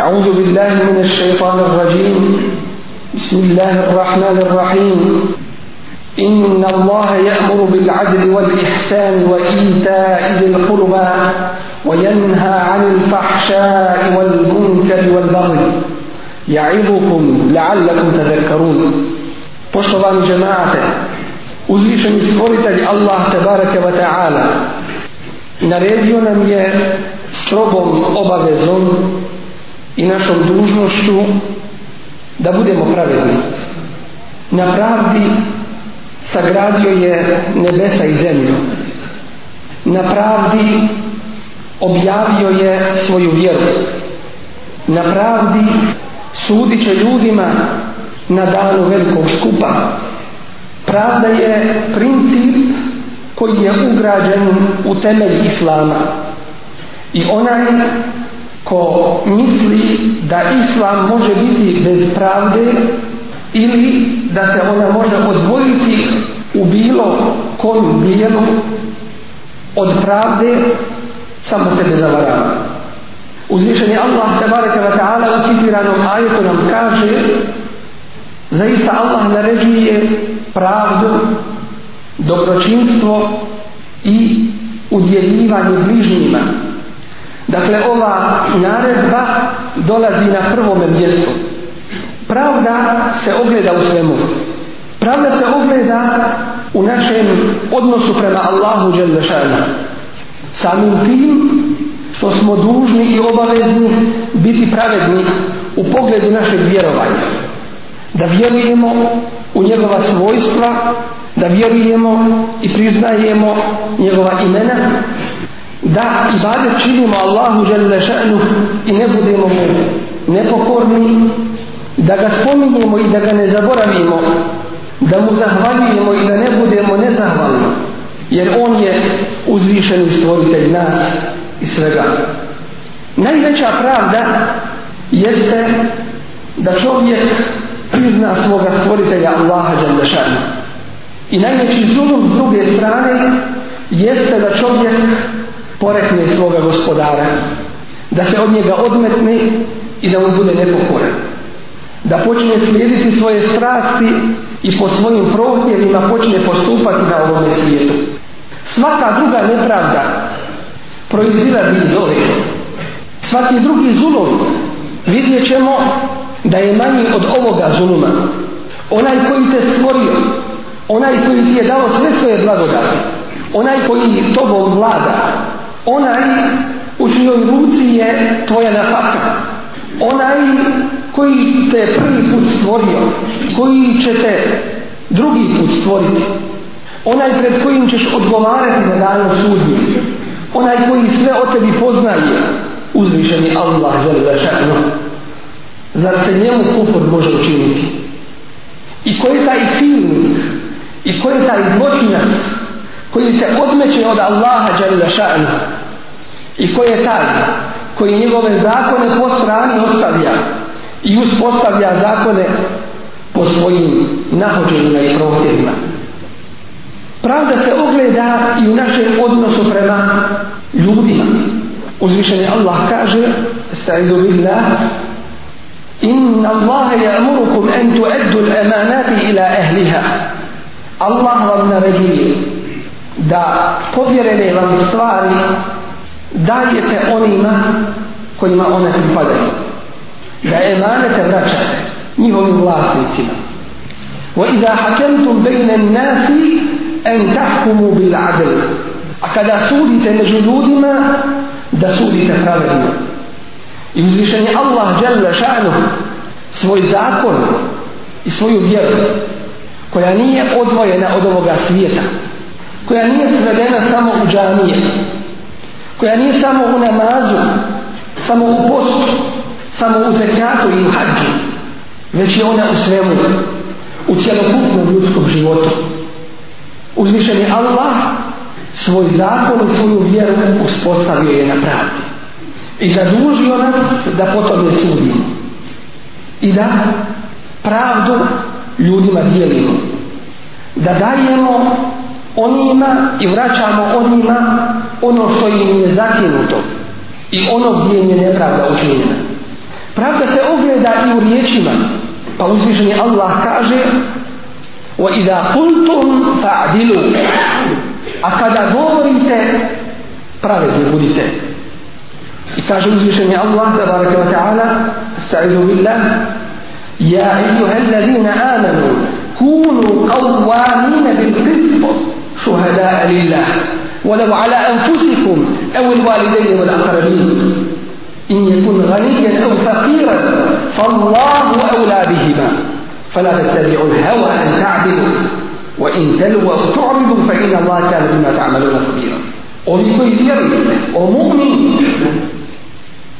أعوذ بالله من الشيطان الرجيم بسم الله الرحمن الرحيم إن الله يأمر بالعدل والإحسان وإيتاء ذي القربى وينهى عن الفحشاء والمنكر والبغي يعظكم لعلكم تذكرون Poštovani džemaate, uzvišeni stvoritelj Allah tebareke ve taala naredio nam je strogom obavezom i našom dužnošću da budemo pravedni. Na pravdi sagradio je nebesa i zemlju. Na pravdi objavio je svoju vjeru. Na pravdi sudit će ljudima na danu velikog skupa. Pravda je princip koji je ugrađen u temelj islama. I onaj ko misli da islam može biti bez pravde ili da se ona može odvojiti u bilo koju dijelu od pravde samo sebe zavarava. Uzvišen je Allah tabaraka wa ta'ala u citiranom ajetu nam kaže zaista Allah naređuje pravdu, dobročinstvo i udjeljivanje bližnjima. Dakle, ova naredba dolazi na prvome mjestu. Pravda se ogleda u svemu. Pravda se ogleda u našem odnosu prema Allahu Đelešana. Samim tim što smo dužni i obavezni biti pravedni u pogledu našeg vjerovanja. Da vjerujemo u njegova svojstva, da vjerujemo i priznajemo njegova imena, da ibadet činimo Allahu žele še'nu i ne budemo mu nepokorni, da ga spominjemo i da ga ne zaboravimo, da mu zahvaljujemo i da ne budemo nezahvalni, jer on je uzvišeni stvoritelj nas i svega. Najveća pravda jeste da čovjek prizna svoga stvoritelja Allaha žele še'nu. I najveći zulum s druge strane jeste da čovjek porekne svoga gospodara da se od njega odmetne i da on bude nepokoran da počne slijediti svoje strasti i po svojim prohtjevima počne postupati na ovom svijetu svaka druga nepravda proizvira iz ove svaki drugi zulum vidjet ćemo da je manji od ovoga zuluma onaj koji te stvorio onaj koji ti je dao sve svoje blagodati onaj koji tobom vlada onaj u čijoj ruci je tvoja nafaka onaj koji te prvi put stvorio koji će te drugi put stvoriti onaj pred kojim ćeš odgovarati na dano sudnje onaj koji sve o tebi poznaje uzvišeni Allah želi da šakno zar se njemu kufor može učiniti i ko je taj silnik i ko je taj zločinac koji se odmeće od Allaha Đalila Šanu i koji je taj koji njegove zakone po strani ostavlja i uspostavlja zakone po svojim nahođenima i protivima. Pravda se ogleda i u našem odnosu prema ljudima. Uzvišeni Allah kaže, sa'idu billah, Inna Allaha ya'murukum an tu'addu al-amanati ila ahliha. Allah vam naredi da povjerene vam stvari dajete onima kojima one pripadaju. Da emanete vraćate njihovim vlasnicima. Wa iza hakemtum bejne nasi en tahkumu bil adel. A kada sudite među ljudima, da sudite pravedno. I uzvišen je Allah djelja šanu svoj zakon i svoju vjeru koja nije odvojena od ovoga svijeta koja nije svedena samo u džamije, koja nije samo u namazu, samo u postu, samo u zekatu i u hađu, već je ona u svemu, u cjelokupnom ljudskom životu. Uzvišen je Allah, svoj zakon i svoju vjeru uspostavio je na pravdi. I zadužio nas da potom je sudimo. I da pravdu ljudima dijelimo. Da dajemo onima i vraćamo onima ono što im je zakinuto i ono gdje im je nepravda učinjena. Pravda se ogleda i u riječima, pa uzvišeni Allah kaže وَإِذَا قُلْتُمْ فَعْدِلُوا A kada govorite, pravedni budite. I kaže uzvišeni Allah, da barake wa ta'ala, sa'idu billah, يَا أَيُّهَا الَّذِينَ آمَنُوا كُونُوا قَوَّانِينَ بِالْقِسْطِ شهداء لله ولو على أنفسكم أو الوالدين والأقربين إن يكن غنيا أو فقيرا فالله أولى بهما فلا تتبعوا الهوى أن تعدلوا وإن تلوا أو تعرضوا فإن الله كان بما تعملون خبيرا ومؤمن vjeruju, o mu'min,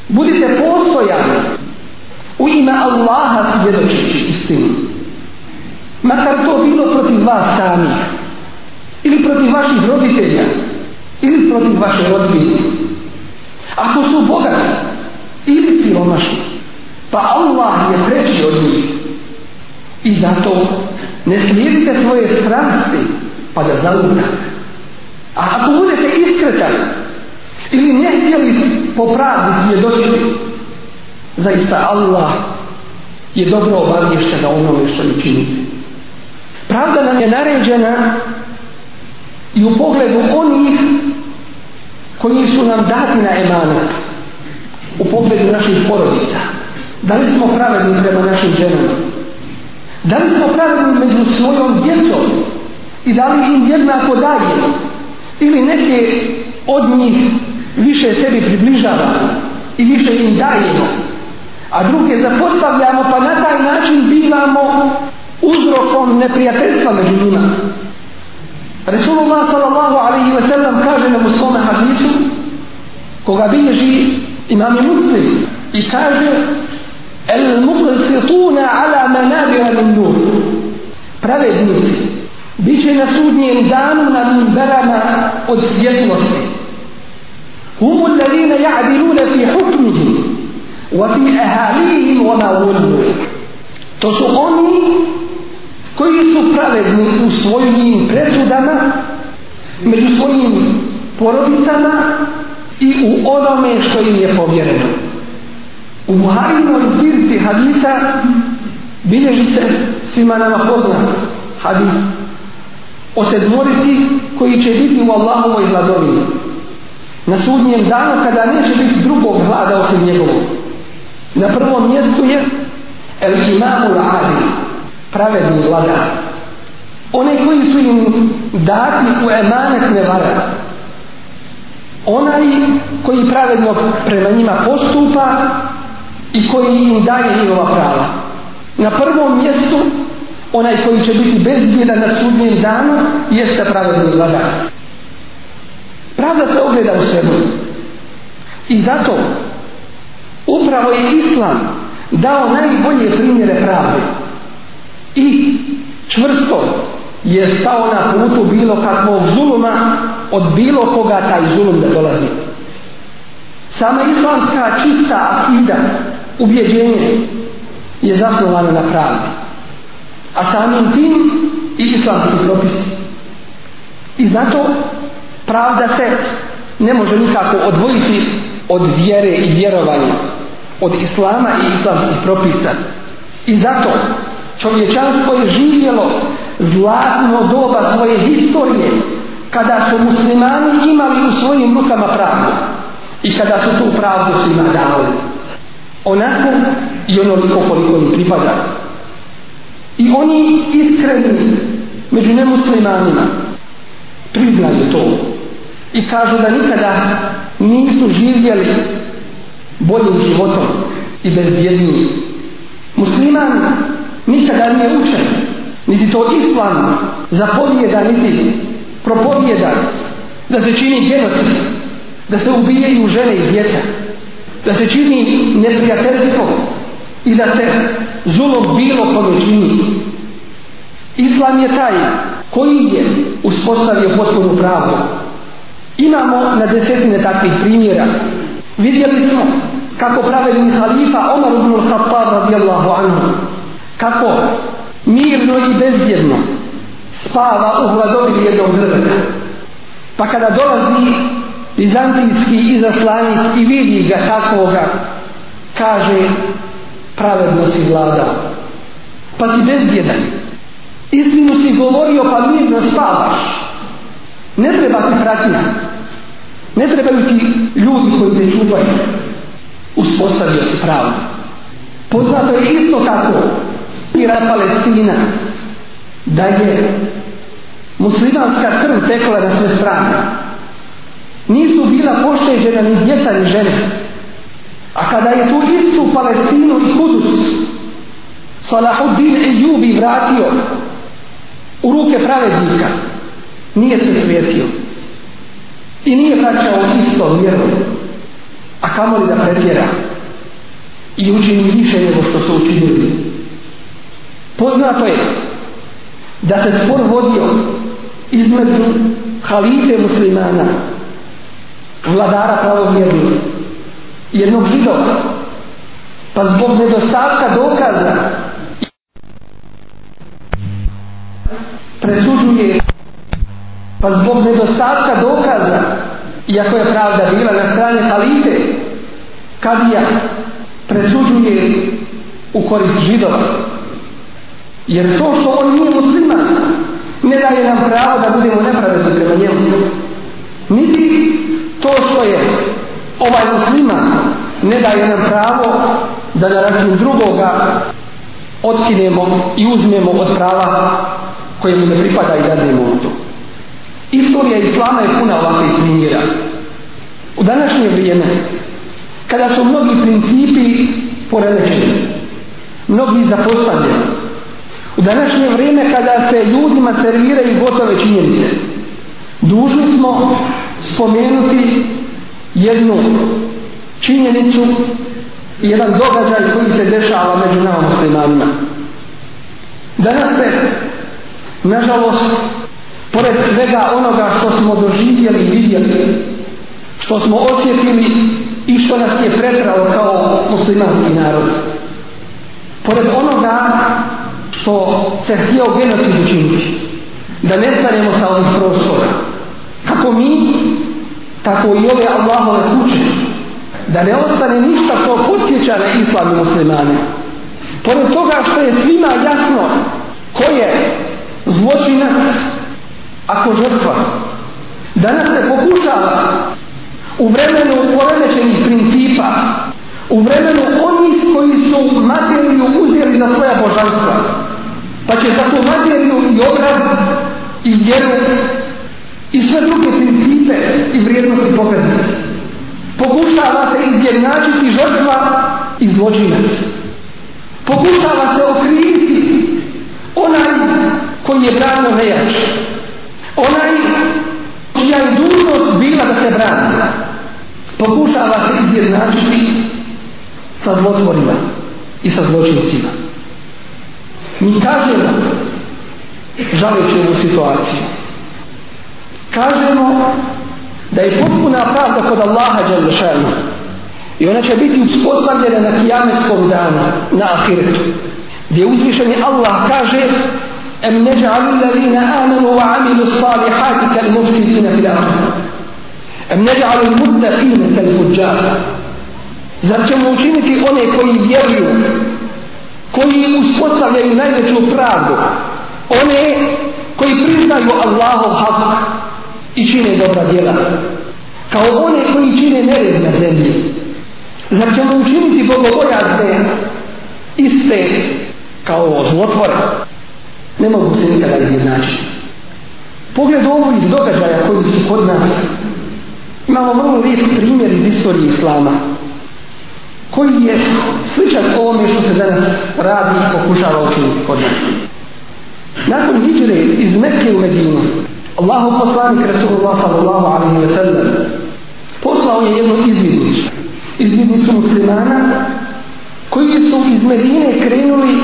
budite postojani u ime Allaha svjedočeći istinu. Makar to bilo protiv vas samih, ili protiv vaših roditelja, ili protiv vaše rodbine. Ako su bogati, ili si omašni, pa Allah je preći od njih. I zato ne slijedite svoje strasti, pa da zalutate. A ako budete iskretani, ili ne htjeli popraviti je doći, zaista Allah je dobro obavješta na onome što mi činite. Pravda nam je naređena i u pogledu onih koji su nam dati na emanet u pogledu naših porodica da li smo pravedni prema našim ženama da li smo pravedni među svojom djecom i da li im jednako dajemo ili neke od njih više sebi približavamo i više im dajemo a druge zapostavljamo pa na taj način bivamo uzrokom neprijateljstva među njima Resulullah sallallahu alaihi wa sallam kaže nam u svome hadisu koga bilježi imam muslim i kaže el muqsituna ala manabira min nur pravednici bit će na sudnjem danu na minberama od svjetlosti humu ladina ja'diluna fi hukmihi wa fi ahalihim wa ma To su oni koji su pravedni u svojim presudama, među svojim porodicama i u onome što im je povjereno. U Buharinoj zbirci hadisa bilježi se svima nama poznat hadis o sedmorici koji će biti u Allahovoj vladovini na sudnjem danu kada neće biti drugog vlada osim njegovog. Na prvom mjestu je El Imamul Adil, pravedni vlada. One koji su im dati u emanet ne vara. Onaj koji pravedno prema njima postupa i koji im daje njihova prava. Na prvom mjestu onaj koji će biti bezbjedan na sudnjem danu jeste pravedni vlada. Pravda se ogleda u svemu. I zato upravo je Islam dao najbolje primjere pravde i čvrsto je stao na putu bilo kakvog zuluma od bilo koga taj zulum da dolazi. Sama islamska čista akida, ubjeđenje, je zasnovana na pravdi. A samim tim i islamski propisi. I zato pravda se ne može nikako odvojiti od vjere i vjerovanja, od islama i islamskih propisa. I zato Čovječanstvo je živjelo zlatno doba svoje historije kada su muslimani imali u svojim rukama pravdu i kada su tu pravdu svima davali. Onako i onoliko koliko im pripada. I oni iskreni među nemuslimanima priznaju to i kažu da nikada nisu živjeli boljim životom i bezbjednim. Musliman nikada nije učen, niti to islam zapovjeda, niti propovjeda, da se čini genocid, da se ubijaju žene i djeca, da se čini neprijateljstvo i da se zulo bilo kome čini. Islam je taj koji je uspostavio potpunu pravdu. Imamo na desetine takvih primjera. Vidjeli smo kako pravedni halifa Omar ibn al-Khattab radijallahu anhu kako mirno i bezvjedno spava u hladovi jednog drveta. Pa kada dolazi bizantijski izaslanic i vidi ga takvoga, kaže pravedno si vlada, pa si bezbjedan. Istinu si govorio pa mirno spavaš. Ne treba ti pratnja. Ne trebaju ti ljudi koji te čuvaju. Uspostavio si pravdu. Poznato je isto tako mira Palestina da je muslimanska krv tekla na sve strane. Nisu bila pošteđena ni djeca ni žene. A kada je tu istu Palestinu i Kudus Salahuddin i Jubi vratio u ruke pravednika, nije se svijetio. I nije vraćao isto vjeru. A kamoli da pretjera i učini više nego što su učinili Poznato je da se spor vodio između halife muslimana, vladara pravovjednih, jednog židova, pa zbog nedostatka dokaza presuđuje pa zbog nedostatka dokaza iako je pravda bila na strani halife kad ja presuđuje u korist židova Jer to što on nije musliman, ne daje nam pravo da budemo nepravedni prema njemu. Niti to što je ovaj musliman, ne daje nam pravo da na račun drugoga otkinemo i uzmemo od prava koje mu ne pripada i dadimo u to. Istorija Islama je puna ovakvih primjera. U današnje vrijeme, kada su mnogi principi poremećeni, mnogi zapostavljeni, U današnje vrijeme kada se ljudima serviraju gotove činjenice, dužni smo spomenuti jednu činjenicu i jedan događaj koji se dešava među nama muslimanima. Danas se, nažalost, pored svega onoga što smo doživjeli i vidjeli, što smo osjetili i što nas je prepralo kao muslimanski narod, pored onoga što se htio genocid učiniti. Da nestanemo sa ovih prostora. Kako mi, tako i ove Allahove kuće. Da ne ostane ništa to potjeća na islam i muslimane. Pored toga što je svima jasno ko je zločinac ako žrtva. Danas se pokušava u vremenu poremećenih principa, u vremenu onih koji su materiju uzeli za svoja božanstva, pa će zato materiju i obraz i vjeru i sve druge principe i vrijednosti pokazati. Pokušava se izjednačiti žrtva i zločinac. Pokušava se okriviti onaj koji je pravno nejač. Onaj čija je dužnost bila da se brani. Pokušava se izjednačiti sa zlotvorima i sa zločincima mi kažemo žaleći ovu situaciju kažemo da je potpuna pravda kod Allaha Đalešanu i ona će biti uspostavljena na kijametskom danu na ahiretu gdje uzvišeni Allah kaže em neđa'alu lalina amanu wa amilu salihati kal mufsidina fil ahiretu em neđa'alu mutnafina kal fuđara zar ćemo učiniti one koji vjeruju koji im uspostavljaju najveću pravdu one koji priznaju Allahov hak i čine dobra djela kao one koji čine nered na zemlji zar ćemo učiniti bogobojazne iste kao zlotvore ne mogu se nikada izjednačiti pogled ovu iz događaja koji su kod nas imamo vrlo lijep primjer iz istorije Islama koji je sličan ovome što se danas radi i pokušava učiniti kod nas. Nakon hijjre iz Mekke u Medinu, Allahu poslanik Rasulullah sallallahu alaihi wa sallam poslao je jednu izvidnicu, izvidnicu muslimana koji su iz Medine krenuli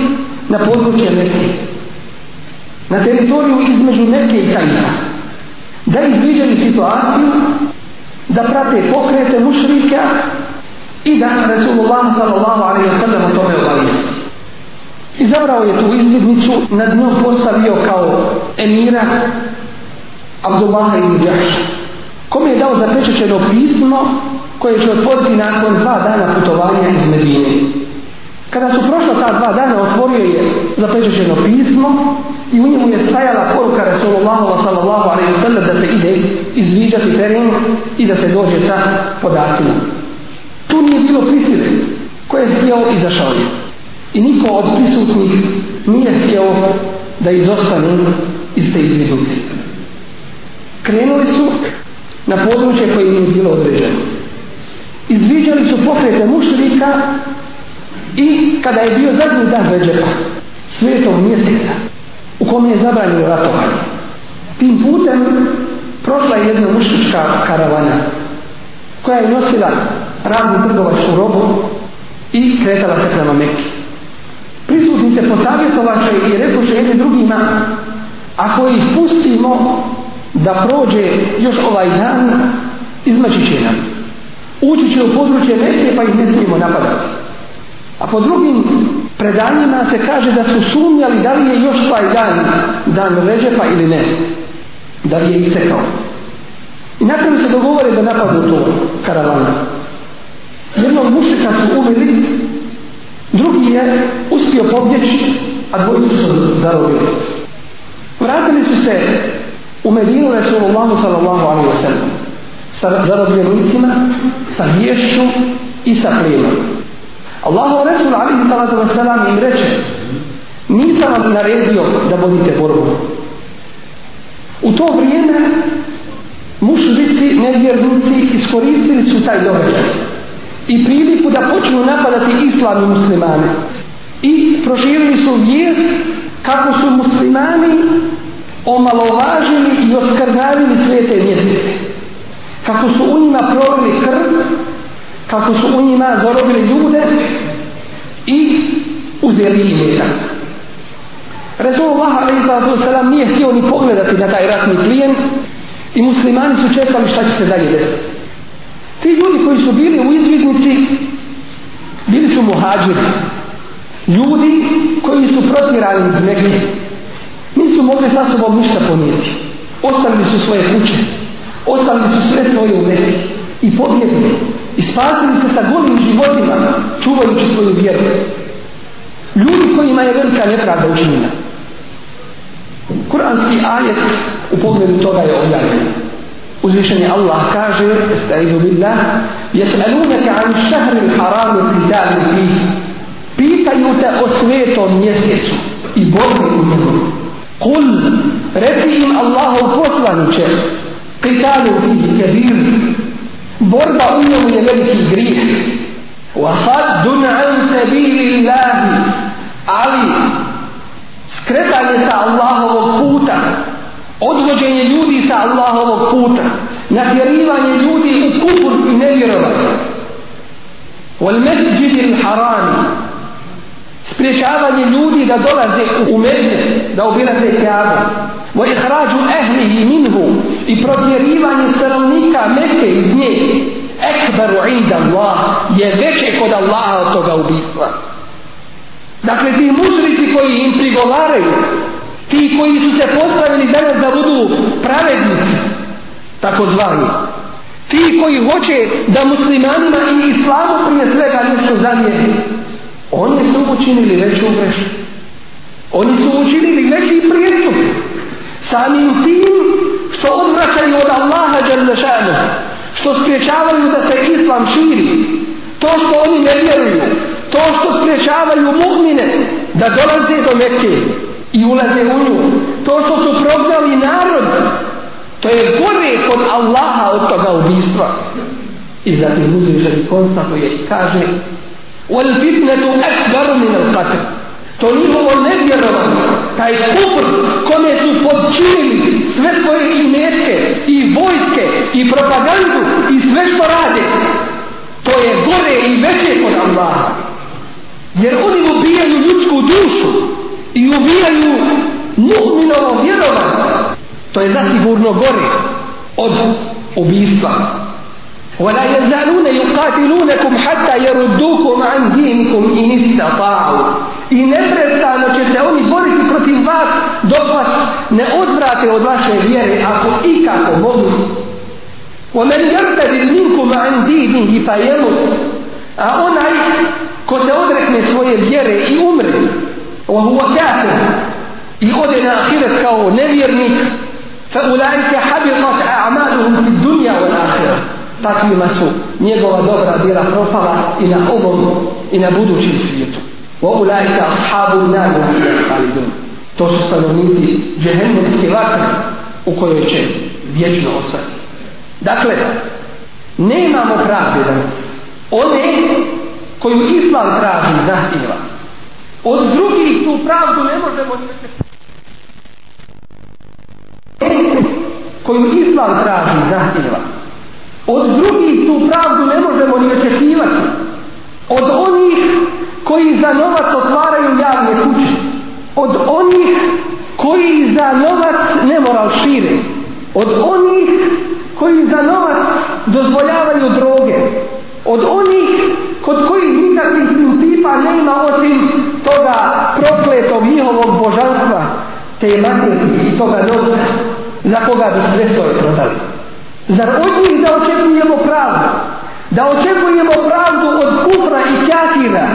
na područje Mekke, na teritoriju između Mekke i Kajna, da izviđali situaciju da prate pokrete mušrika I da nam Resulullah sallallahu alaihi wa sallam o tome obavijest. I zabrao je tu izbjednicu, na dnju postavio kao emira Abdullah ibn Jahš. Kom je dao zapečećeno pismo koje će otvoriti nakon dva dana putovanja iz Medine. Kada su prošla ta dva dana, otvorio je zapečećeno pismo i u njemu je stajala poruka Resulullahova sallallahu alaihi wa sallam da se ide izviđati teren i da se dođe sa podacima. Tu nije bilo prisile koje je htjeo izašao je. I niko od prisutnih nije htjeo da izostane iz te izvjeduce. Krenuli su na područje koje im je bilo određeno. Izviđali su pokrete mušlika i kada je bio zadnji dan veđera, svijetog mjeseca, u kom je zabranio ratovanje, tim putem prošla je jedna mušlička karavana koja je nosila radnu trgovačku robu i kretala se prema Mekke. Prisutni se posavjetovaše i rekuše jedni drugima, ako ih pustimo da prođe još ovaj dan, izmaći će nam. Ući će u područje Mekke pa ih ne smijemo napadati. A po drugim predanjima se kaže da su sumnjali da li je još taj dan, dan ređepa ili ne. Da li je istekao. kao I na kraju se dogovore da napadu to karavanu. Jednog mušnika su ubili, drugi je uspio pobjeći, a dvojicu su zarobili. Vratili su se u Medinu Resulullahu sallallahu alaihi wa sallam sa zarobljenicima, sa vješću i sa plinom. Allahu Resul alaihi sallatu wasallam im reče nisam vam naredio da vodite borbu. U to vrijeme mušrici nevjernici iskoristili su taj događaj i priliku da počnu napadati islami muslimane i proširili su vijest kako su muslimani omalovažili i oskrgavili sve te mjesece kako su u njima provili krv kako su u njima zarobili ljude i uzeli im jedan Resulullah a.s. nije htio ni pogledati na taj ratni klijent I muslimani su čekali šta će se dalje desiti. Ti ljudi koji su bili u izvidnici, bili su muhađiri. Ljudi koji su protirali iz Mekke, nisu mogli sa sobom ništa ponijeti. Ostali su svoje kuće, ostali su sve svoje u Mekke i pobjegli. I spasili se sa golim životima, čuvajući svoju vjeru. Ljudi kojima je velika nepravda učinjena. Kur'anski ajet u pogledu toga je objavljen. Uzvišen je Allah kaže, Estaizu billah, Jes'alunaka an šahri haramu pitali fi. Pitaju te o svetom mjesecu i borbi u njegu. Kul, reci im Allahu poslaniče, pitali fi kebir. Borba u njemu je veliki grih. Wahaddun an sabili Ali, skretanje sa Allahom odvođenje ljudi sa Allahovog puta, natjerivanje ljudi u kufur i nevjerovat. Wal masjid al-haram. Spriječavanje ljudi da dolaze u Medinu, da obilaze Kaabu. Wa ihraj ahlihi minhu i protjerivanje stanovnika Mekke iz nje. Ekbar inda Allah je veće kod Allaha od toga ubistva. Dakle, ti mušrici koji im prigovaraju, ti koji su se postavili danas da budu pravednici tako zvani ti koji hoće da muslimanima i islamu prije svega nešto zamijeti oni su učinili veću grešu oni su učinili veći prijestup samim tim što odvraćaju od Allaha Đalnešanu što spriječavaju da se islam širi to što oni ne vjeruju to što spriječavaju muhmine da dolaze do Mekke i ulaze u nju. To što su prognali narod, to je gore kod Allaha od toga ubistva. I zatim uzviše i konstatuje i kaže Wal fitnetu akbar min al qatr. To njihovo nevjerovanje, taj kufr kome su podčinili sve svoje i metke, i vojske, i propagandu, i sve što rade, to je gore i veće kod Allaha. Jer oni ubijaju ljudsku dušu, i ubijaju mu'minovo vjerovanje, to je zasigurno gore od ubijstva. وَلَا يَزَالُونَ يُقَاتِلُونَكُمْ حَتَّى يَرُدُّوكُمْ عَنْ دِينِكُمْ إِنِ اسْتَطَاعُوا I neprestano će se oni boriti protiv vas dok vas ne odvrate od vaše vjere ako ikako mogu. وَمَنْ يَرْتَدِلْ مِنْكُمْ عَنْ دِينِهِ فَيَمُتْ A onaj ko se odrekne svoje vjere i umre, وهو كافر يقول إلى آخرت كاو نبيرني فأولئك حبطت أعمالهم في الدنيا والآخرة تاكي ما سوء نيجوا دورا ديرا فرفرا إلى أمم إلى بدو شمسيته وأولئك أصحاب النار خالدون توسو سنونيتي جهنم سكيواتي وكويتشي vječno ostati. Dakle, ne imamo pravde danas. One koju Islam traži zahtjeva, od drugih tu pravdu ne možemo nijeti. koju Islam traži, zahtjeva. Od drugih tu pravdu ne možemo ni očekivati. Od onih koji za novac otvaraju javne kuće. Od onih koji za novac ne moral šire. Od onih koji za novac dozvoljavaju droge. Od onih kod kojih nikakvih principa nema od njihovog božanstva te je maknuti iz toga noga za koga bi sve svoje prodali. Zar od njih da očekujemo pravdu? Da očekujemo pravdu od kufra i kjatira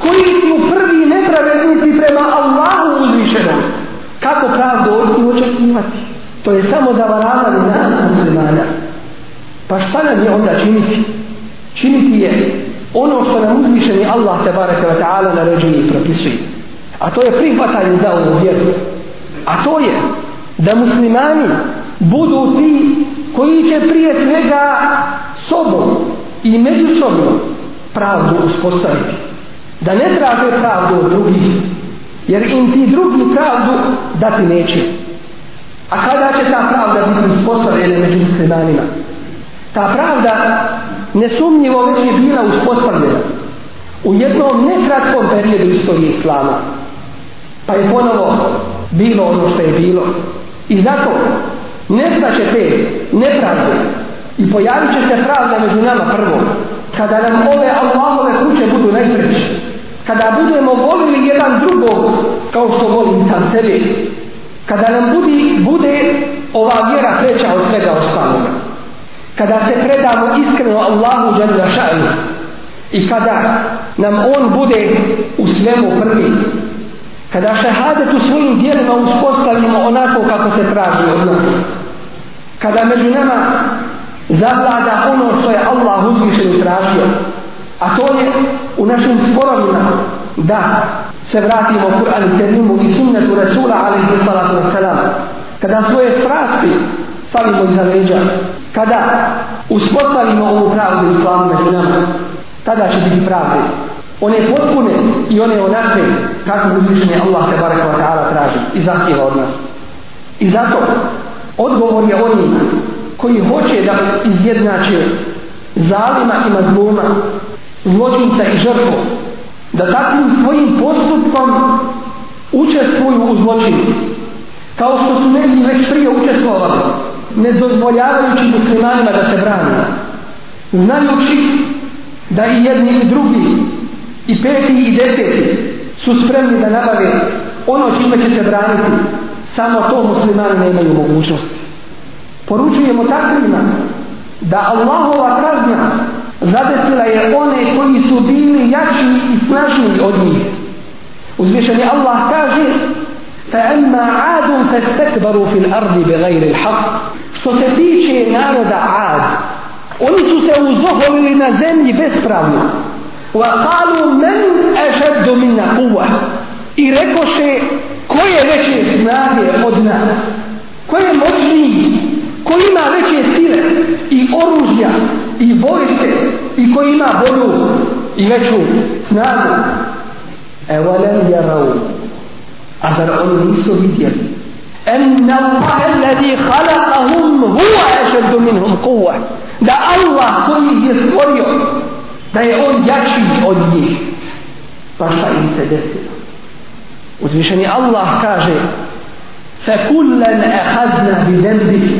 koji su prvi nepravednici prema Allahu uzvišenom? Kako pravdu od njih očekivati? To je samo zavaravanje nas muslimana. Pa šta nam je onda činiti? Činiti je ono što nam uzvišeni Allah tebareke wa ta'ala naređuje i propisuje a to je prihvatanje za ovu vjeru. A to je da muslimani budu ti koji će prije svega sobom i međusobno pravdu uspostaviti. Da ne traže pravdu od drugih, jer im ti drugi pravdu dati neće. A kada će ta pravda biti uspostavljena među muslimanima? Ta pravda nesumnjivo već je bila uspostavljena u jednom nekratkom periodu istorije islama. Islama pa je ponovo bilo ono što je bilo. I zato ne znaće te nepravde i pojavit će se pravda među nama prvo, kada nam ove Allahove kuće budu najpreći, kada budemo volili jedan drugog kao što volim sam sebe, kada nam budi, bude ova vjera preća od svega ostalog, kada se predamo iskreno Allahu žele na šalju i kada nam On bude u svemu prvi, kada šehadet u svojim dijelima uspostavimo onako kako se traži od nas kada među nama zavlada ono što je Allah uzvišen i tražio a to je u našim sporovima da se vratimo Kur'an i Kerimu i sunnetu Rasula alaihi salatu wasalam kada svoje strasti stavimo iza leđa kada uspostavimo ovu pravdu islamu među nama tada će biti pravde one potpune i one onakve kako uzvišenje Allah te barek wa ta'ala traži i zahtjeva od nas. I zato odgovor je onima koji hoće da izjednače zalima i mazluma zločinca i žrtvo da takvim svojim postupkom učestvuju u zločinu kao što su neki već prije učestvovali ne dozvoljavajući muslimanima da se brane znajući da i jedni i drugi i peti i deseti su spremni da nabave ono čime će se braniti samo to muslimani ne imaju mogućnosti poručujemo takvima da Allahova kazna zadesila je one koji su bili jači i snažniji od njih uzvišeni Allah kaže فأما عاد فاستكبروا في الأرض بغير الحق što se tiče naroda عاد oni su se uzoholili na zemlji bez pravnika وقالوا men أشد minna قوة i rekoše ko je veće snage od nas ko je moćniji ko ima veće sile i oružja i bojite i ko ima bolju i veću snagu أولم يروا أبر أولم يسوا أن الله الذي خلقهم هو أشد منهم قوة da Allah koji ih je stvorio da je on jači od njih pa šta im se desilo uzvišeni Allah kaže fe kullen ehazna bi zembi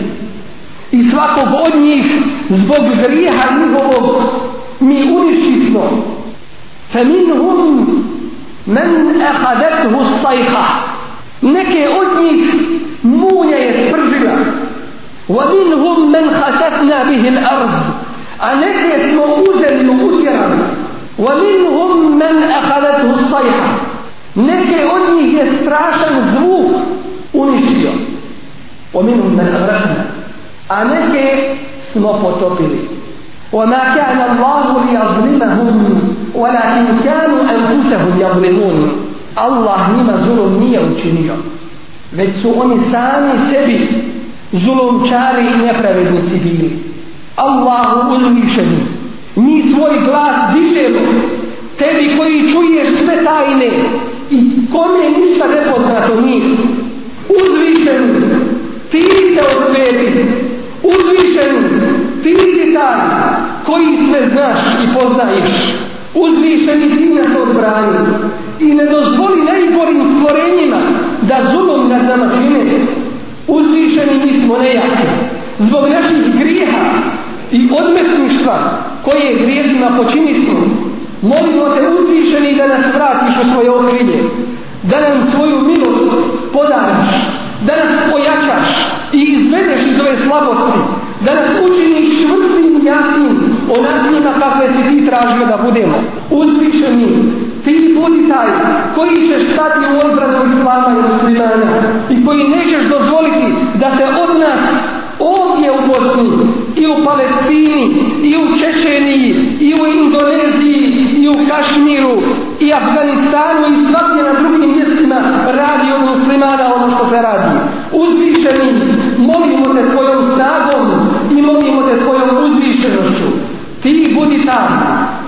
i svakog od njih zbog griha njihovog mi uniši smo fe min hum men ehadet hu sajha neke od njih munja je spržila wa min hum men hasetna bihil ard a neke smo uz men ahadetu sajha neke od njih je strašan zvuk uništio o minu men ahadetu a neke smo potopili وما كان الله ليظلمهم ولكن كانوا انفسهم يظلمون الله نما ظلم نيا وشنيا وتسوني سامي سبي ظلم شاري نفرد السبيل الله اذن شنيا ني سوي غلاس ديشيلو tebi koji čuješ sve tajne i kome ništa ne poznato mi uzvišen ti se osvijeti uzvišen ti si taj koji sve znaš i poznaješ uzvišen i ti na to odbrani i ne dozvoli najgorim stvorenjima da zubom nad nama čine uzvišeni mi smo nejaki zbog naših grijeha i odmetništva koje grijezima počinismo Molimo te uzvišeni da nas vratiš u svoje okrilje, da nam svoju milost podaraš, da nas pojačaš i izvedeš iz ove slabosti, da nas učiniš čvrstim i jasnim onakvima kakve si ti tražio da budemo. Uzvišeni, ti budi taj koji ćeš stati u odbranu islama i muslimana i koji nećeš dozvoliti da se od nas ovdje u Bosni i u Palestini i u Čečeniji i u Indoneziji i u Kašmiru i Afganistanu i svakdje na drugim mjestima radi od muslimana ono što se radi. Uzvišeni, molimo te svojom snagom i molimo te svojom uzvišenošću. Ti budi tam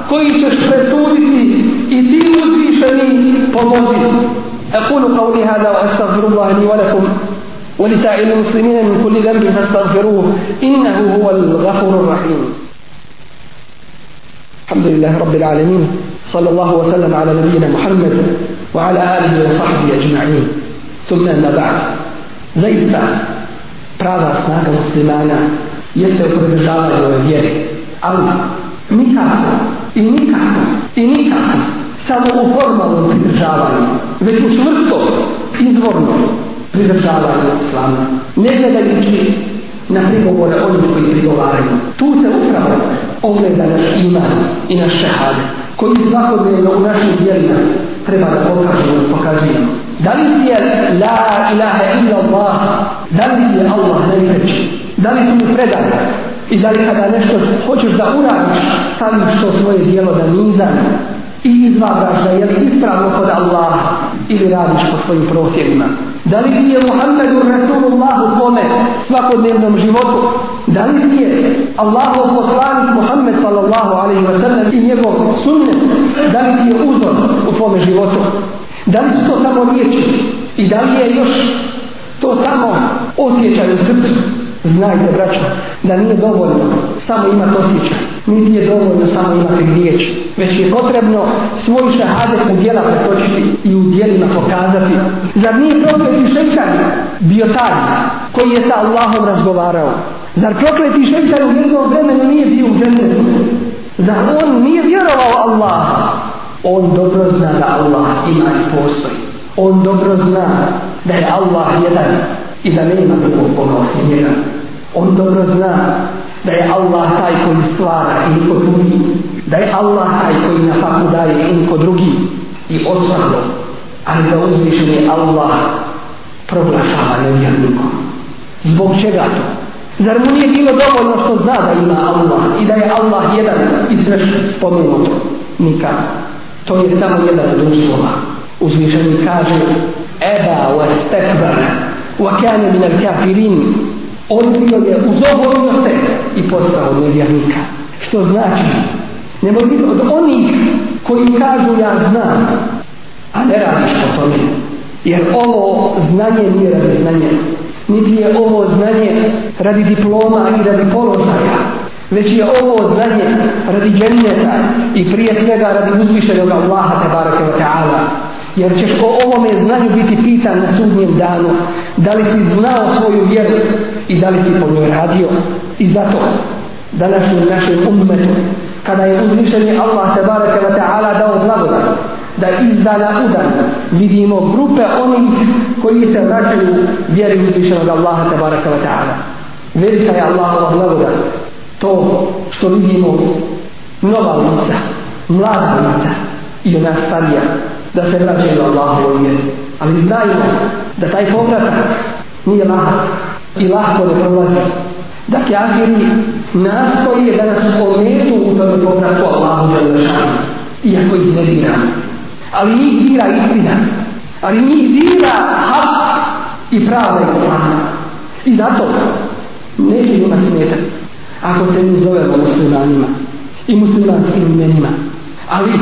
koji ćeš presuditi i ti uzvišeni pomozi. أقول قولي هذا وأستغفر الله لي ولكم ولسائر المسلمين من كل ذنب فاستغفروه انه هو الغفور الرحيم. الحمد لله رب العالمين صلى الله وسلم على نبينا محمد وعلى اله وصحبه اجمعين ثم اما بعد زيستا برافا سناك مسلمانا يسوق الرجال والديك او نكاح i nikako, i nikako, samo u formalnom مش već u čvrsto, pridržavanju islama. Ne gledajući na prigovore onih koji prigovaraju. Tu se upravo ogleda naš iman i naš šehad, koji svakodnevno u našim dijelima treba da pokažemo i pokazujemo. Da li ti je la ilaha illa Allah, da li ti je Allah najveći, da li ti mu predan i da li kada nešto hoćeš da uradiš, staviš to svoje dijelo da nizam, i izvagaš da je li ispravno kod Allaha ili radiš po svojim prohtjevima. Da li ti je Muhammedu Rasulullah u svome svakodnevnom životu? Da li ti je Allahov poslanik Muhammed sallallahu alaihi wa sallam i njegov sunnet? Da li ti je uzor u svome životu? Da li su to samo riječi? I da li je još to samo osjećaj u srcu? Znajte, braćo, da nije dovoljno samo imati osjećaj, niti je dovoljno samo imati riječ, već je potrebno svoju šahadet u dijela pretočiti i u dijelima pokazati. Zar nije prokleti šećan bio taj koji je sa Allahom razgovarao? Zar prokleti šećan u jednom vremenu nije bio u džennetu? Zar on nije vjerovao Allah? On dobro zna da Allah ima i postoji. On dobro zna da je Allah jedan i da nema drugog Boga osim njega. On dobro zna da je Allah taj koji stvara i niko drugi, da je Allah taj koji na faku daje i niko drugi i osvrlo, ali da uzvišen je Allah proglašava nevjernikom. Zbog čega to? Zar mu nije bilo dovoljno što zna da ima Allah i da je Allah jedan i sve spomenuto? Nikad. To je samo jedan od uslova. Uzvišeni kaže Eba was tekbara wa kane min al kafirin odbio je uz obojno se i postao nevjernika što znači ne mogu biti od onih koji kažu ja znam a ne radiš po tome jer ovo znanje nije radi znanje niti je ovo znanje radi diploma i radi položaja već je ovo znanje radi dženjeta i prije svega radi uzvišenog Allaha tabaraka wa ta'ala jer ćeš o ovome znanju biti pitan na sudnjem danu da li si znao svoju vjeru i da li si po njoj radio i zato današnjem našem umetu kada je uzvišen Allah tabaraka wa ta'ala dao blagodat da izda na udan vidimo grupe onih koji se vraćaju vjeri uzvišen od Allaha tabaraka wa ta'ala velika je Allahova blagodat to što vidimo nova lica mlada lica i ona starija da se vraćaju Allahu u vjeru. Ali znajmo da taj povratak nije lahko i lahko ne prolazi. Da kjafiri nas koji je danas u pometu u tom povratku Allahu u Iako ih ne zira. Ali njih zira istina. Ali njih zira hap i prava je I zato neće ima smetati ako se mi zovemo muslimanima i muslimanskim imenima. Ali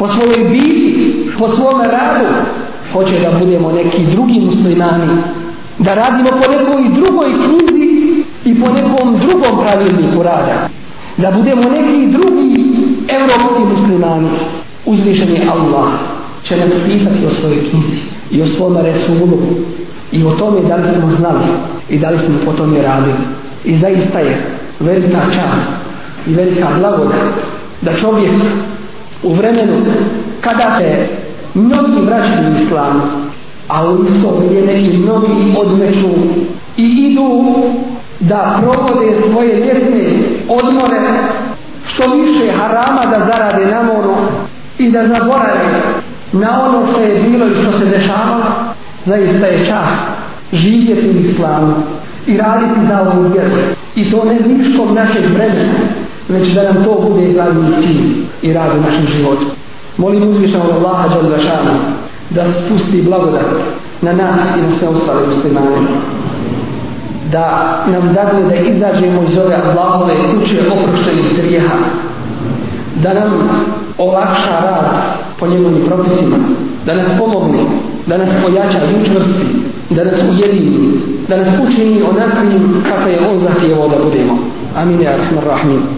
po svojoj biti, po svome radu, hoće da budemo neki drugi muslimani, da radimo po nekoj drugoj knjizi i po nekom drugom pravilniku rada, da budemo neki drugi evropski muslimani. Uzvišen je Allah, će nas pitati o svojoj knjizi i o svome resulu i o tome da li smo znali i da li smo po tome radili. I zaista je velika čast i velika blagoda da čovjek u vremenu kada se mnogi vraćaju u islam, a u isto vrijeme i mnogi odmeću i idu da provode svoje ljetne odmore što više harama da zarade na moru i da zaborave na ono što je bilo i što se dešava zaista je čast živjeti u islamu i raditi za ovu vjeru i to ne viškom našeg vremena već da nam to bude glavni cilj i rad u našem životu. Molim uzvišnjom Allaha džal vašanu da spusti blagodat na nas i na sve ostale muslimane. Da nam dadne da izađemo iz ove Allahove kuće oprošćenih grijeha. Da nam olakša rad po njegovim propisima. Da nas pomogne, da nas pojača i učvrsti, da nas ujedini, da nas učini onakvim kako je on zahtjevao da budemo. Amin, ja, rahmin, rahmin.